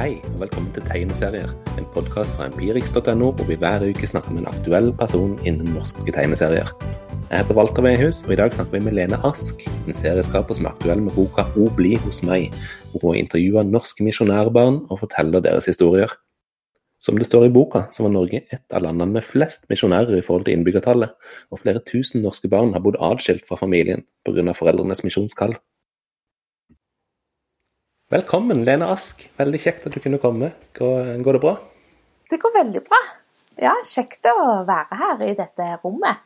Hei, og velkommen til Tegneserier, en podkast fra empirix.no hvor vi hver uke snakker med en aktuell person innen norske tegneserier. Jeg heter Walter Veihus, og i dag snakker vi med Lene Ask, en serieskaper som er aktuell med boka 'O bli hos meg', hvor hun intervjuer norske misjonærbarn og forteller deres historier. Som det står i boka, så var Norge et av landene med flest misjonærer i forhold til innbyggertallet, og flere tusen norske barn har bodd atskilt fra familien pga. foreldrenes misjonskall. Velkommen, Lene Ask. Veldig kjekt at du kunne komme. Går, går det bra? Det går veldig bra. Ja, kjekt å være her i dette rommet.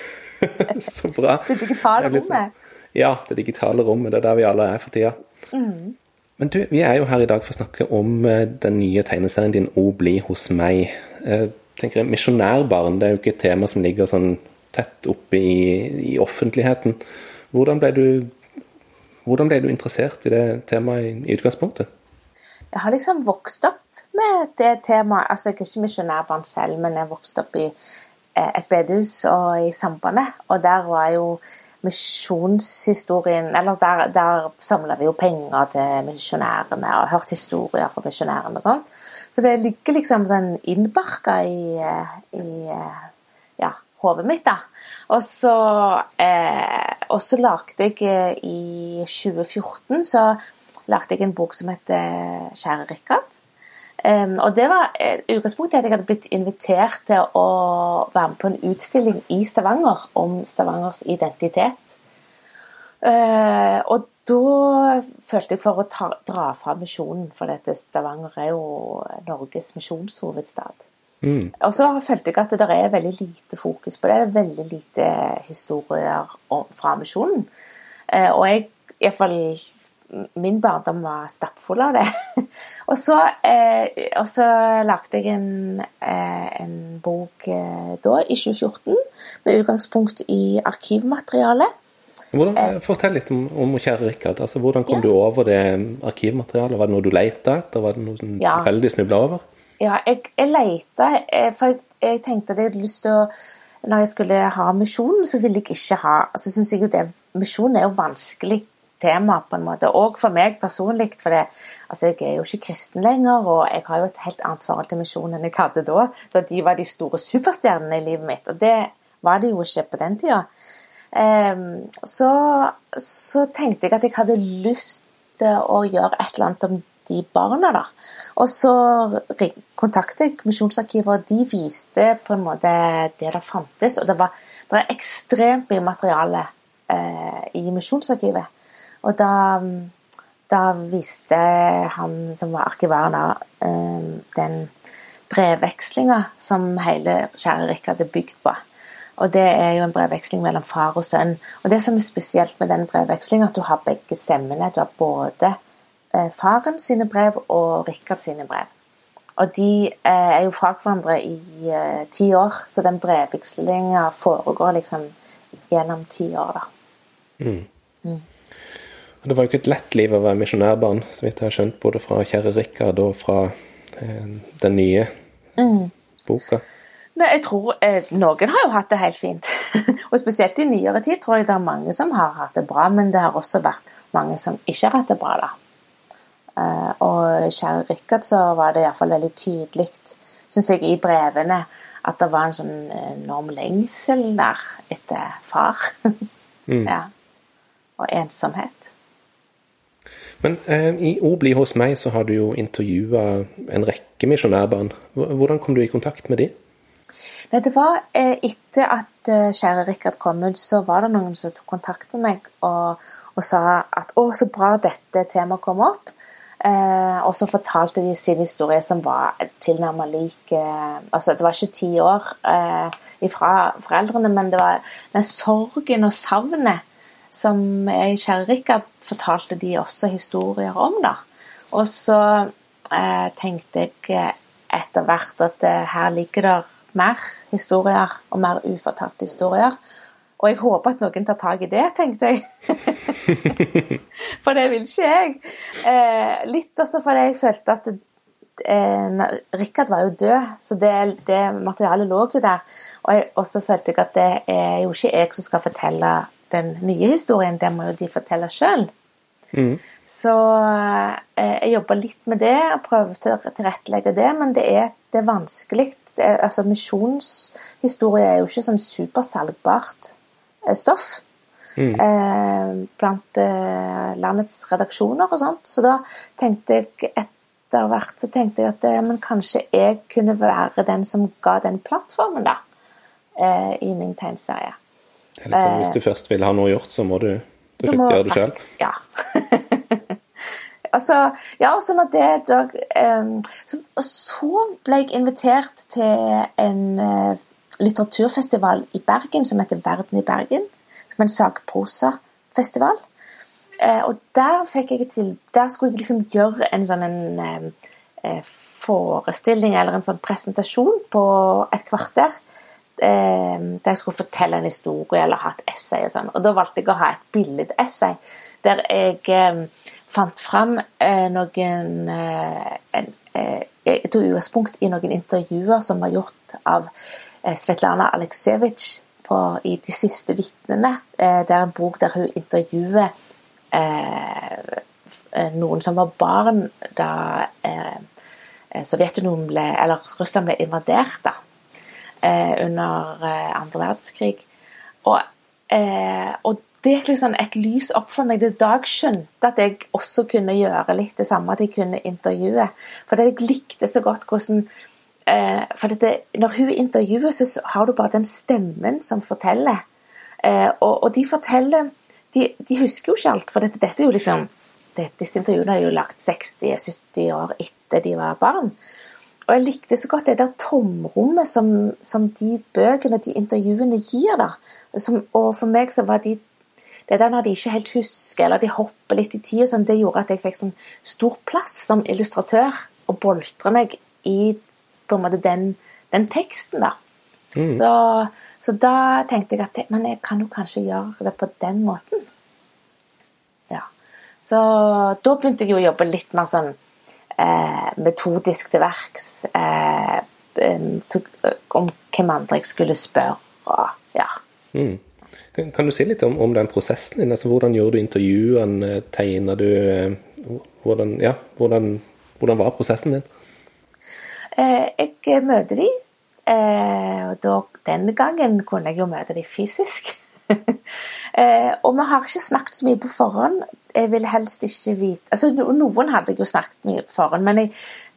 Så bra. Det digitale Det liksom- rommet. Ja, det digitale rommet. Det er der vi alle er for tida. Mm. Men du, vi er jo her i dag for å snakke om eh, den nye tegneserien din 'O bli hos meg'. Jeg tenker Misjonærbarn det er jo ikke et tema som ligger sånn tett oppe i, i offentligheten. Hvordan ble, du, hvordan ble du interessert i det temaet i, utgangspunktet? Jeg har liksom vokst opp med det temaet. Altså, jeg er ikke misjonærbarn selv, men jeg har vokst opp i eh, et bedehus og i Sambandet. Og der var jo misjonshistorien Eller der, der samla vi jo penger til misjonærene og hørte historier fra misjonærene og sånn. Så det ligger liksom sånn innbarka i, eh, i eh, hodet mitt, da. Og så, eh, og så lagde jeg eh, i 2014 så lagde jeg en bok som heter 'Kjære Rikard'. Um, og det var eh, utgangspunktet at jeg hadde blitt invitert til å være med på en utstilling i Stavanger om Stavangers identitet. Uh, og da følte jeg for å ta, dra fra misjonen, for dette Stavanger er jo Norges misjonshovedstad. Mm. Og så følte jeg at det er veldig lite fokus på det. Det er veldig lite historier fra misjonen. Eh, og jeg, i hvert fall min barndom var stappfull av det. og, så, eh, og så lagde jeg en, eh, en bok eh, da, i 2014, med utgangspunkt i arkivmateriale. Hvordan, fortell litt om, om kjære Rikard. Altså, hvordan kom Ja. du over det arkivmaterialet? Var det noe du lette etter? Var det noe du Ja. veldig snubla over? Ja, jeg, jeg leita, for jeg, jeg tenkte at jeg hadde lyst til å Når jeg skulle ha misjon, så ville jeg ikke ha altså synes jeg jo det, Misjon er jo vanskelig tema, på en måte. Og for meg personlig. For det, altså jeg er jo ikke kristen lenger, og jeg har jo et helt annet forhold til misjon enn jeg hadde da. Da de var de store superstjernene i livet mitt. Og det var de jo ikke på den tida. Um, så, så tenkte jeg at jeg hadde lyst til å gjøre et eller annet om de barna, da. Og så kontaktet jeg Misjonsarkivet, og de viste på en måte det der fantes. Og det, var, det er ekstremt mye materiale eh, i Misjonsarkivet. Og da, da viste han som var arkivaren eh, den brevvekslinga som hele Kjære Rikard er bygd på. Og det er jo en brevveksling mellom far og sønn. Og det som er spesielt med den brevvekslinga, at du har begge stemmene. Du har både faren sine brev og Rikard sine brev. Og de eh, er jo fra hverandre i eh, ti år, så den brevvekslinga foregår liksom gjennom ti år, da. Og Det var jo ikke et lett liv å være misjonærbarn, så vidt jeg har skjønt, både fra kjære Rikard og fra eh, den nye boka. Nei, jeg tror eh, Noen har jo hatt det helt fint. og spesielt i nyere tid tror jeg det er mange som har hatt det bra, men det har også vært mange som ikke har hatt det bra. da. Eh, og kjære Rikard så var det iallfall veldig tydelig, syns jeg, i brevene at det var en sånn enorm lengsel der etter far. ja. Og ensomhet. Men eh, i O bli hos meg så har du jo intervjua en rekke misjonærbarn. Hvordan kom du i kontakt med de? Nei, det var eh, etter at eh, kjære Rikard kom ut, så var det noen som tok kontakt med meg og, og sa at å, så bra dette temaet kom opp. Eh, og så fortalte de sin historie som var tilnærmet lik eh, Altså, det var ikke ti år eh, ifra foreldrene, men det var den sorgen og savnet som jeg i kjære Rikard, fortalte de også historier om, da. Og så eh, tenkte jeg etter hvert at eh, her ligger det mer historier og mer ufortalte historier. Og jeg håper at noen tar tak i det, tenkte jeg. for det vil ikke jeg. Eh, litt også fordi jeg følte at eh, Rikard var jo død, så det, det materialet lå jo der. Og jeg, også følte jeg at det er jo ikke jeg som skal fortelle den nye historien, det må jo de fortelle sjøl. Mm. Så eh, jeg jobber litt med det, og prøver å tilrettelegge det, men det er, det er vanskelig. Det er, altså Misjonshistorie er jo ikke sånn supersalgbart stoff. Mm. Eh, blant eh, landets redaksjoner og sånt. Så da tenkte jeg etter hvert så tenkte jeg at eh, men kanskje jeg kunne være den som ga den plattformen, da. eh, I min tegneserie. Det er litt sånn, Hvis Eh. du først vil ha noe gjort, så må du, du må gjøre det sjøl. Ja. altså, ja, og så når det da eh, så, Og så ble jeg invitert til en eh, litteraturfestival i Bergen som heter Verden i Bergen. Som er en sakprosafestival. Eh, og der fikk jeg til Der skulle jeg liksom gjøre en sånn en eh, eh, forestilling eller en sånn presentasjon på et kvarter. Eh, der jeg skulle fortelle en historie eller ha et essay og sånn. Og da valgte jeg å ha et billedessay der jeg eh, fant fram eh, noen en, Jeg tok utgangspunkt i noen intervjuer som var gjort av Svetlana Aleksejevitsj i De siste vitnene. Eh, det er en bok der hun intervjuer eh, eh, noen som var barn da eh, eh, Sovjetunionen ble, eller Russland ble invadert da, eh, under eh, andre verdenskrig. Og, eh, og det gikk liksom et lys opp for meg. Det da jeg skjønte at jeg også kunne gjøre litt det samme, at jeg kunne intervjue. For jeg likte så godt hvordan eh, For dette, når hun intervjuer, så har du bare den stemmen som forteller. Eh, og, og de forteller de, de husker jo ikke alt, for dette, dette er jo liksom det, Disse intervjuene er jo lagt 60-70 år etter de var barn. Og jeg likte så godt det der tomrommet som, som de bøkene og de intervjuene gir. da. Som, og for meg så var de det der når de ikke helt husker, eller de hopper litt i tid, sånn, det gjorde at jeg fikk sånn stor plass som illustratør og boltre meg i på en måte den, den teksten. da. Så, så da tenkte jeg at men jeg kan jo kanskje gjøre det på den måten. Ja. Så da begynte jeg jo å jobbe litt mer sånn eh, metodisk til verks. Eh, om hvem andre jeg skulle spørre. Og, ja. Mm. Kan, du si litt om, om den prosessen din? Altså, hvordan gjorde du intervjuene? Tegna du eh, hvordan, ja, hvordan, hvordan var prosessen din? Eh, jeg møter de, eh, og da, gangen kunne jeg jo møte de fysisk. eh, og vi har ikke snakket så mye på forhånd. Jeg vil helst ikke vite altså Noen hadde jeg jo snakket mye på forhånd, men jeg,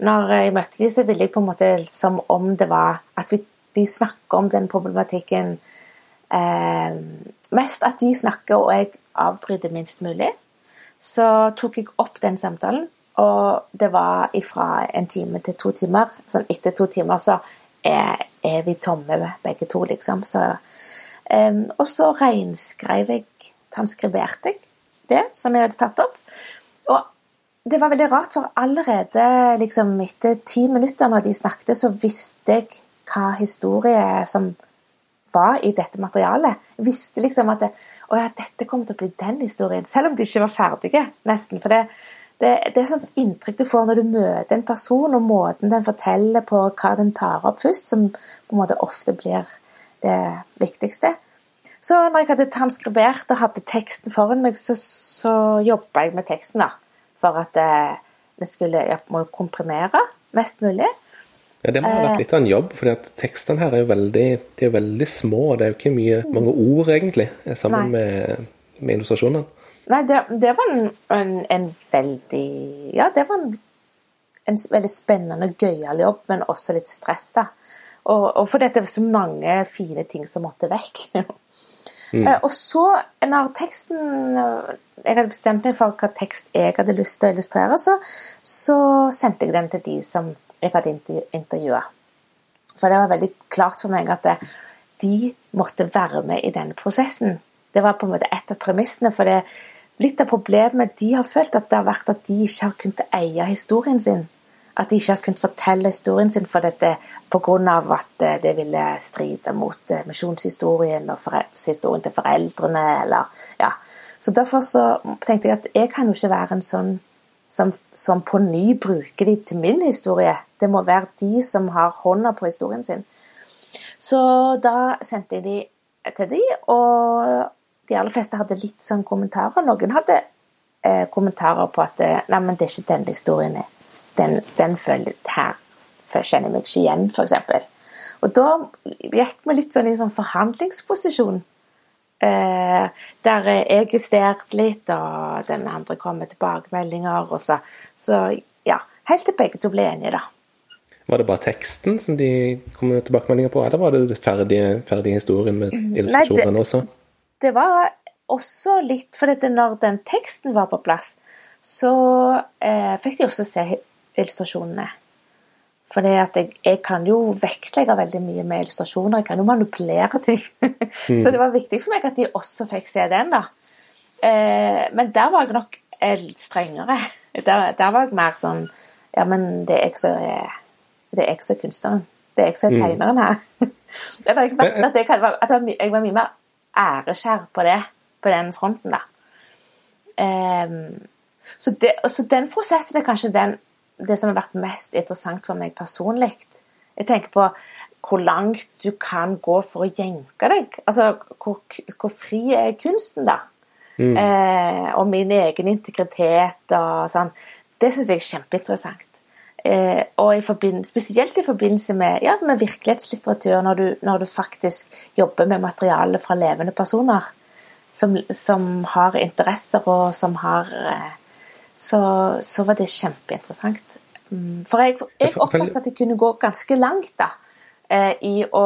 når jeg møtte de, så ville jeg på en måte som om det var At vi, vi snakker om den problematikken eh, Mest at de snakker, og jeg avbryter minst mulig. Så tok jeg opp den samtalen, og det var fra en time til to timer. Sånn etter to timer så er, er vi tomme begge to, liksom. Så, um, og så reinskrev jeg, transkriberte jeg det som jeg hadde tatt opp. Og det var veldig rart, for allerede liksom, etter ti minutter når de snakket, så visste jeg hva historie som var i dette materialet. Jeg visste liksom at det, ja, dette kommer til å bli den historien, selv om de ikke var ferdige, nesten. For det, det, det er sånt inntrykk du får når du møter en person, og måten den forteller på hva den tar opp først, som på en måte ofte blir det viktigste. Så når jeg hadde transkribert og hadde teksten foran meg, så, så jobba jeg med teksten da, for at eh, vi skulle må komprimere mest mulig. Ja, Det må ha vært litt av en jobb, for tekstene her er jo veldig, de er veldig små. Det er jo ikke mye, mange ord, egentlig, sammen med, med illustrasjonene. Nei, det, det var en, en, en veldig Ja, det var en, en veldig spennende og gøyal jobb, men også litt stress, da. Og, og fordi det var så mange fine ting som måtte vekk. Eh, Og så, når teksten eh, Jeg hadde bestemt meg for hva tekst jeg hadde lyst til å illustrere, så, så sendte jeg den til de som jeg hadde intervjua. For det var veldig klart for meg at det, de måtte være med i denne prosessen. Det var på en måte et av premissene. For det, litt av problemet de har følt, at det har vært at de ikke har kunnet eie historien sin. At de ikke har kunnet fortelle historien sin for dette pga. at eh, det ville stride mot eh, misjonshistorien og historien til foreldrene. Eller, ja. Så derfor så tenkte jeg at jeg kan jo ikke være en sånn som, som på ny bruker de til min historie. Det må være de som har hånda på historien sin. Så da sendte jeg de til de, og de aller fleste hadde litt sånn kommentarer. Noen hadde eh, kommentarer på at eh, nei, men det er ikke den historien. Den, den følger her For jeg kjenner meg ikke igjen, f.eks. Og da gikk vi litt sånn i sånn forhandlingsposisjon. Eh, der jeg justerte litt, og den andre kom med tilbakemeldinger. Og så, så ja, helt til begge to ble enige, da. Var det bare teksten som de kom med tilbakemeldinger på, eller var det ferdige, ferdige historien med illustrasjonene også? Det var også litt For når den teksten var på plass, så eh, fikk de også se illustrasjonene. For jeg, jeg, kan jo vektlegge veldig mye med illustrasjoner, jeg kan jo manipulere ting. Mm. så det var viktig for meg at de også fikk se den, da. Eh, men der var jeg nok strengere. Der, der, var jeg mer sånn Ja, men det er jeg som er det er jeg som er kunstneren. Det er jeg som er mm. tegneren her. det var ikke at, jeg, at jeg var mye mer æreskjær på det, på den fronten, da. Um, så, det, så, den prosessen er kanskje den, det som har vært mest interessant for meg personlig. Jeg tenker på hvor langt du kan gå for å jenke deg. Altså, hvor, hvor fri er kunsten, da? Mm. Eh, og min egen integritet og sånn. Det syns jeg er kjempeinteressant. Eh, og i spesielt i forbindelse med, ja, med virkelighetslitteratur, når du, når du, faktisk jobber med materiale fra levende personer som, som har interesser og som har eh, så, så, var det kjempeinteressant. Mm, for jeg, jeg oppfattet at jeg kunne gå ganske langt da, eh, i å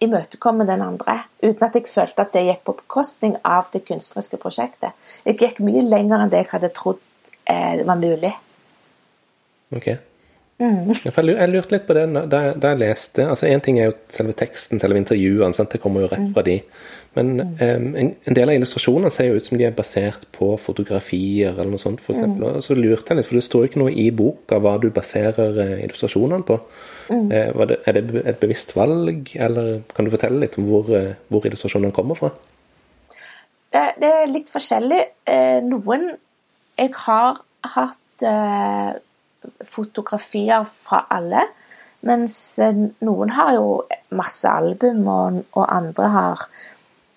imøtekomme den andre, uten at jeg følte at det gikk på bekostning av det kunstneriske prosjektet. Jeg gikk mye lenger enn det jeg hadde trodd var mulig. Ok. Mm. Jeg lurte litt på det da, jeg leste altså Én ting er jo selve teksten, selve intervjuene. Sant? Det kommer jo rett fra de. Men mm. um, en, en, del av illustrasjonene ser jo ut som de er basert på fotografier eller noe sånt. For mm. eksempel. mm. Så lurte jeg litt, for det står jo ikke noe i boka hva du baserer uh, illustrasjonene på. Mm. Det, er det et bevisst valg, eller kan du fortelle litt om hvor, uh, hvor illustrasjonene kommer fra? Det, det er litt forskjellig. noen jeg har hatt fotografier fra alle. Mens eh, noen har jo masse album, og, og andre har,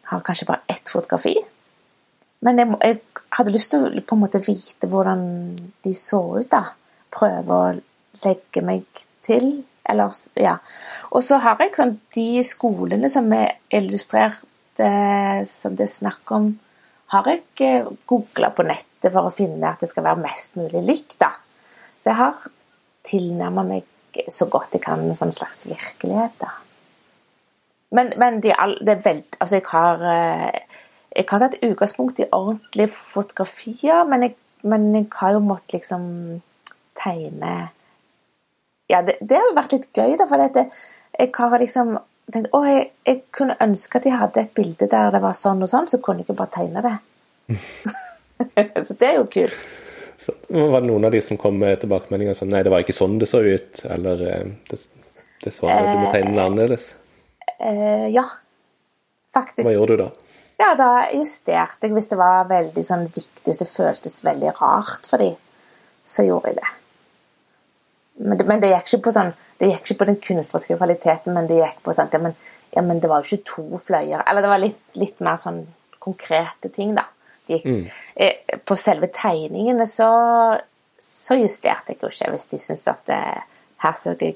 har, kanskje bare ett fotografi. Men jeg, jeg, hadde lyst til å på en måte vite hvordan de så ut, da. Prøve å legge meg til. Eller, ja. Og så har jeg sånn de skolene som er illustrert, som det er snakk om, har jeg eh, googla på nettet for å finne at det skal være mest mulig likt, da. Så jeg har tilnærma meg så godt jeg kan en sånn slags virkelighet, da. Men, men de, det er veld, altså jeg har eh, jeg har tatt utgangspunkt i ordentlige fotografier, men jeg, men jeg har jo måttet liksom tegne Ja, det, det, har jo vært litt gøy, da, for dette, jeg har liksom tenkt å, jeg, jeg, kunne ønske at jeg hadde et bilde der det var sånn og sånn, så kunne jeg jo bare tegne det. så det er jo kult. Så, var det noen av de som kom med tilbakemeldinger sånn Nei, det var ikke sånn det så ut, eller eh, det, det så, du må tegne det annerledes? Eh, ja, faktisk. Hva gjorde du da? Ja, da justerte jeg hvis det var veldig sånn viktig, hvis det føltes veldig rart for dem, så gjorde jeg det. Men det, men det gikk ikke på sånn det gikk ikke på den kunstneriske kvaliteten, men det gikk på sånn ja men, ja, men det var jo ikke to fløyer. Eller det var litt, litt mer sånn konkrete ting, da gikk mm. Eh, på selve tegningene, så, så, justerte jeg jo ikke hvis de syntes at det, eh, her, jeg,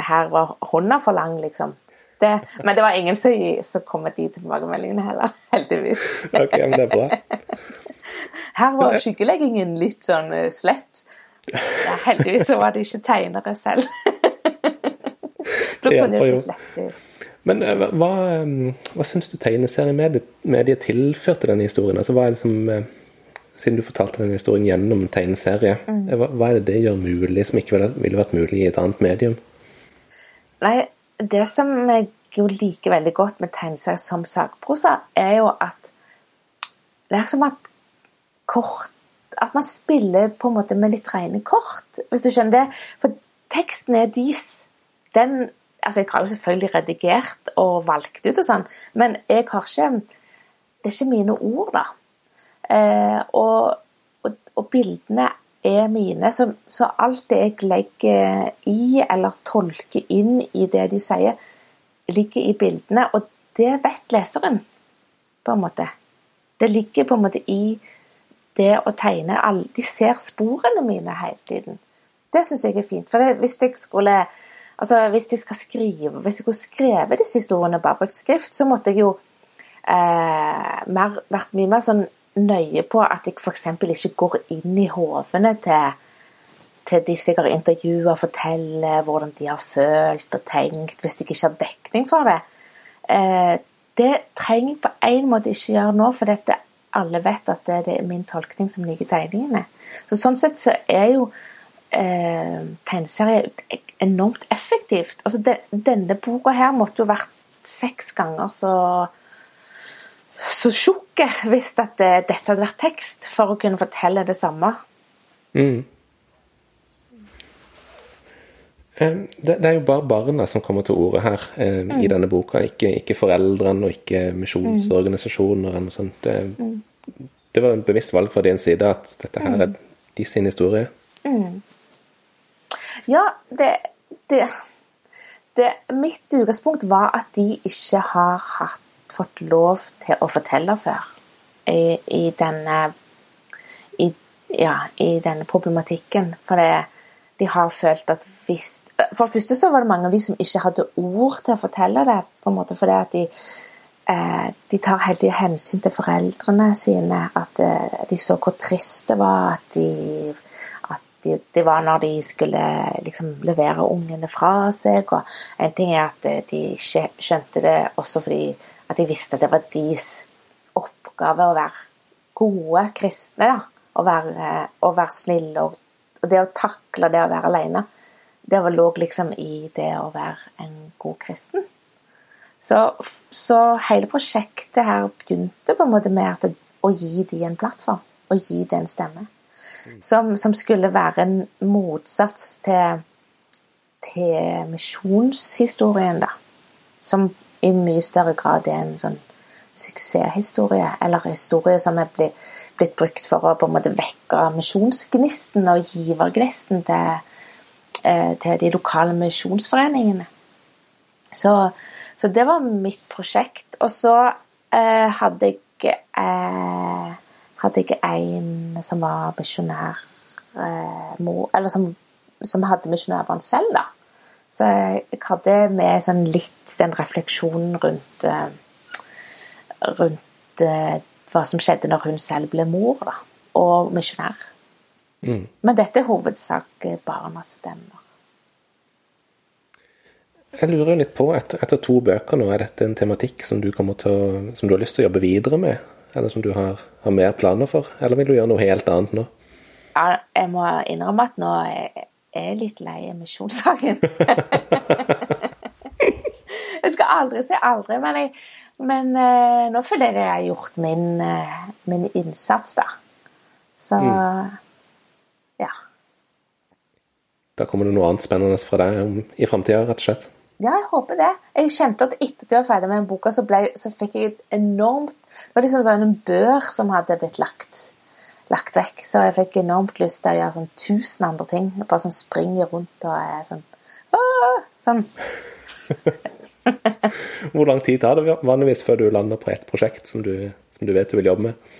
her var hånda for lang, liksom. Det, men det var ingen som, som kom med de tilbakemeldingene heller, heldigvis. ok, men det er bra. Her var skyggeleggingen litt sånn uh, slett. Ja, heldigvis så var det ikke tegnere selv. da kunne det blitt lett men eh, hva, hva syns du tegneseriemediet tilførte denne historien? Altså, hva er det som, eh, Siden du fortalte denne historien gjennom tegneserie, mm. Eh, hva, hva, er det det gjør mulig, som ikke ville vært mulig i et annet medium? Nei, det som jeg jo liker veldig godt med tegneserier som sakprosa, er jo at det er som at kort At man spiller på en måte med litt rene kort, hvis du skjønner det. For teksten er dis. Den Altså, jeg har jo selvfølgelig redigert og valgt ut og sånn, men jeg har ikke Det er ikke mine ord, da. Eh, og, og, og, bildene er mine, så, så, alt det jeg legger i eller tolker inn i det de sier, ligger i bildene. Og det vet leseren, på en måte. Det ligger på en måte i det å tegne alle, De ser sporene mine hele tiden. Det syns jeg er fint. For det, hvis jeg skulle altså hvis de skal skrive, hvis jeg skulle skrevet disse historiene bare brukt skrift, så måtte jeg jo eh, mer, vært mye mer sånn nøye på at jeg f.eks. ikke går inn i hodene til, til de jeg har intervjua, forteller hvordan de har følt og tenkt, hvis jeg ikke har dekning for det. Eh, det trenger jeg på en måte ikke gjøre nå, for dette, alle vet at det, det, er min tolkning som ligger i tegningene. Så Sånn sett så er jo eh, tegneserie enormt effektivt. Altså det, Denne boka her måtte jo vært seks ganger så så tjukk hvis at dette hadde vært tekst, for å kunne fortelle det samme. Mm. Det, det, er jo bare barna som kommer til orde her eh, mm. i denne boka, ikke, ikke, foreldrene og ikke misjonsorganisasjoner eller noe sånt. Det, mm. det, var en bevisst valg fra din side at dette her er mm. de sin historie. Mm. Ja, det, det Mitt utgangspunkt var at de ikke har hatt, fått lov til å fortelle før i, i denne i, ja, i denne problematikken. For det de har følt at hvis For det første så var det mange av de som ikke hadde ord til å fortelle det, på en måte fordi at de, eh, de tar heldig hensyn til foreldrene sine. At eh, de så hvor trist det var at de det var når de skulle liksom levere ungene fra seg. Og en ting er at eh, de ikke skjønte det også fordi at de visste at det var deres oppgave å være gode kristne. da, Å være, å være snille og og det å takle det å være alene, det lå liksom i det å være en god kristen. Så, så hele prosjektet her begynte på en måte med at, å gi de en plattform. Å gi det en stemme. Som, som, skulle være en motsats til, til misjonshistorien, da. Som i mye større grad er en sånn suksesshistorie, eller historie som er blitt blitt brukt for å på en måte vekke misjonsgnisten og givergnisten til, eh, til de lokale misjonsforeningene. Så, så, det var mitt prosjekt. Og så eh, hadde jeg eh, hadde jeg en som var misjonær eh, Eller som, som hadde misjonærbarn selv, da. Så jeg hadde med sånn litt den refleksjonen rundt eh, rundt eh, hva som skjedde når hun selv ble mor da, og misjonær. Mm. Men dette er hovedsak barnas stemmer. Jeg lurer litt på, etter, etter, to bøker nå, er dette en tematikk som du, å, som du har lyst til å jobbe videre med? Eller som du har, har, mer planer for? Eller vil du gjøre noe helt annet nå? Ja, jeg må innrømme at nå er jeg litt lei av misjonssaken. jeg skal aldri si aldri, men jeg, men eh, nå føler jeg jeg har gjort min, eh, min innsats, da. Så mm. ja. Da kommer det noe annet spennende fra deg i framtida, rett og slett? Ja, jeg håper det. Jeg kjente at etter at jeg var ferdig med boka, så, ble, så fikk jeg et enormt Det var liksom sånn en bør som hadde blitt lagt, lagt vekk. Så jeg fikk enormt lyst til å gjøre sånn tusen andre ting. Bare sånn springer rundt og er sånn Åh! Sånn. Hvor lang tid tar det vanligvis før du lander på et prosjekt som du, som du, vet du vil jobbe med?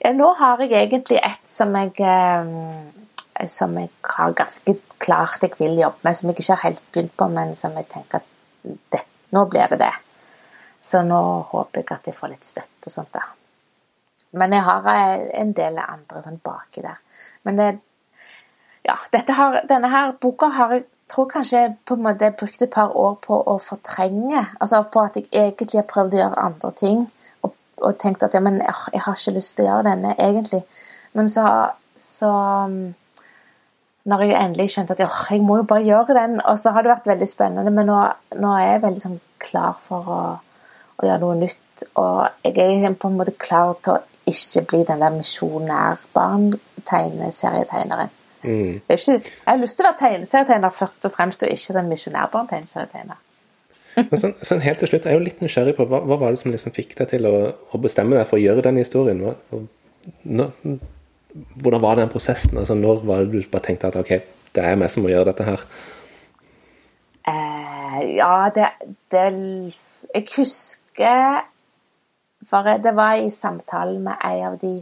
Ja, nå har jeg egentlig et som jeg, eh, som jeg har ganske klart jeg vil jobbe med, som jeg ikke har helt begynt på, men som jeg tenker at det, nå blir det det. Så nå håper jeg at jeg får litt støtte og sånt der. Men jeg har eh, en del andre sånn baki der. Men det, ja, har, denne her boka har jeg tror kanskje på en måte brukte et par år på å fortrenge. Altså på at jeg egentlig har prøvd å gjøre andre ting. Og, og tenkt at ja, men jeg, jeg, har ikke lyst til å gjøre denne, egentlig. Men så, så Når jeg endelig skjønte at jeg må jo bare gjøre den, og så har det vært veldig spennende. Men nå, nå er jeg veldig sånn klar for å, å, gjøre noe nytt. Og jeg er på en måte klar til å ikke bli den der misjonærbarn-tegneserietegneren Mm. Ikke, jeg har lyst til å være tegneserietegner først og fremst, og ikke sånn misjonærbarn-tegneserietegner. sånn, sånn, helt til slutt, jeg er jo litt nysgjerrig på hva, hva var det som liksom fikk deg til å, å, bestemme deg for å gjøre den historien? Når, hvordan var den prosessen? Altså, når var det du bare tenkte at ok, det er meg som må gjøre dette her? Eh, ja, det, det Jeg husker For det var i samtale med en av de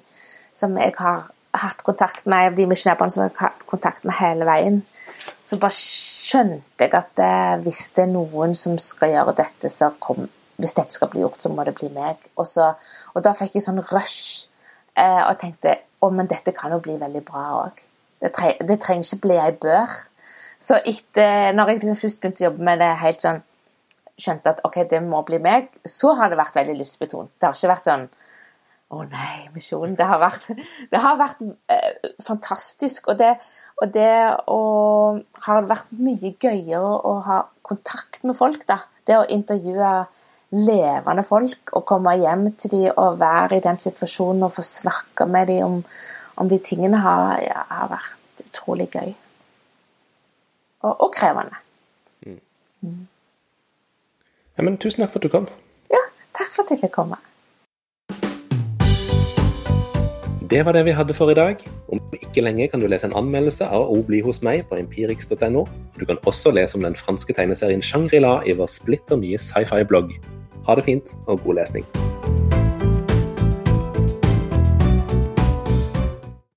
som jeg har hatt kontakt med, en av de misjonærbarna som jeg har hatt kontakt med hele veien, så bare skjønte jeg at eh, hvis det er noen som skal gjøre dette, så kom, hvis dette skal bli gjort, så må det bli meg. Og, så, og da fikk jeg sånn rush eh, og tenkte å, men dette kan jo bli veldig bra òg. Det, tre, det, trenger ikke bli ei bør. Så etter, når jeg liksom først begynte å jobbe med det helt sånn skjønte at ok, det må bli meg, så har det vært veldig lystbetont. Det har ikke vært sånn å nei, misjonen. Det har vært, det har vært eh, fantastisk. Og det, og det å, har vært mye gøyere å ha kontakt med folk, da. Det å intervjue levende folk og komme hjem til dem og være i den situasjonen og få snakke med dem om, om de tingene, har, ja, har, vært utrolig gøy. Og, og krevende. Mm. Ja, men tusen takk for at du kom. Ja, takk for at jeg fikk komme. Det var det vi hadde for i dag. Om ikke lenge kan du lese en anmeldelse av O bli hos meg på empirix.no. Du kan også lese om den franske tegneserien Shangri-La i vår splitter nye sci-fi-blogg. Ha det fint, og god lesning.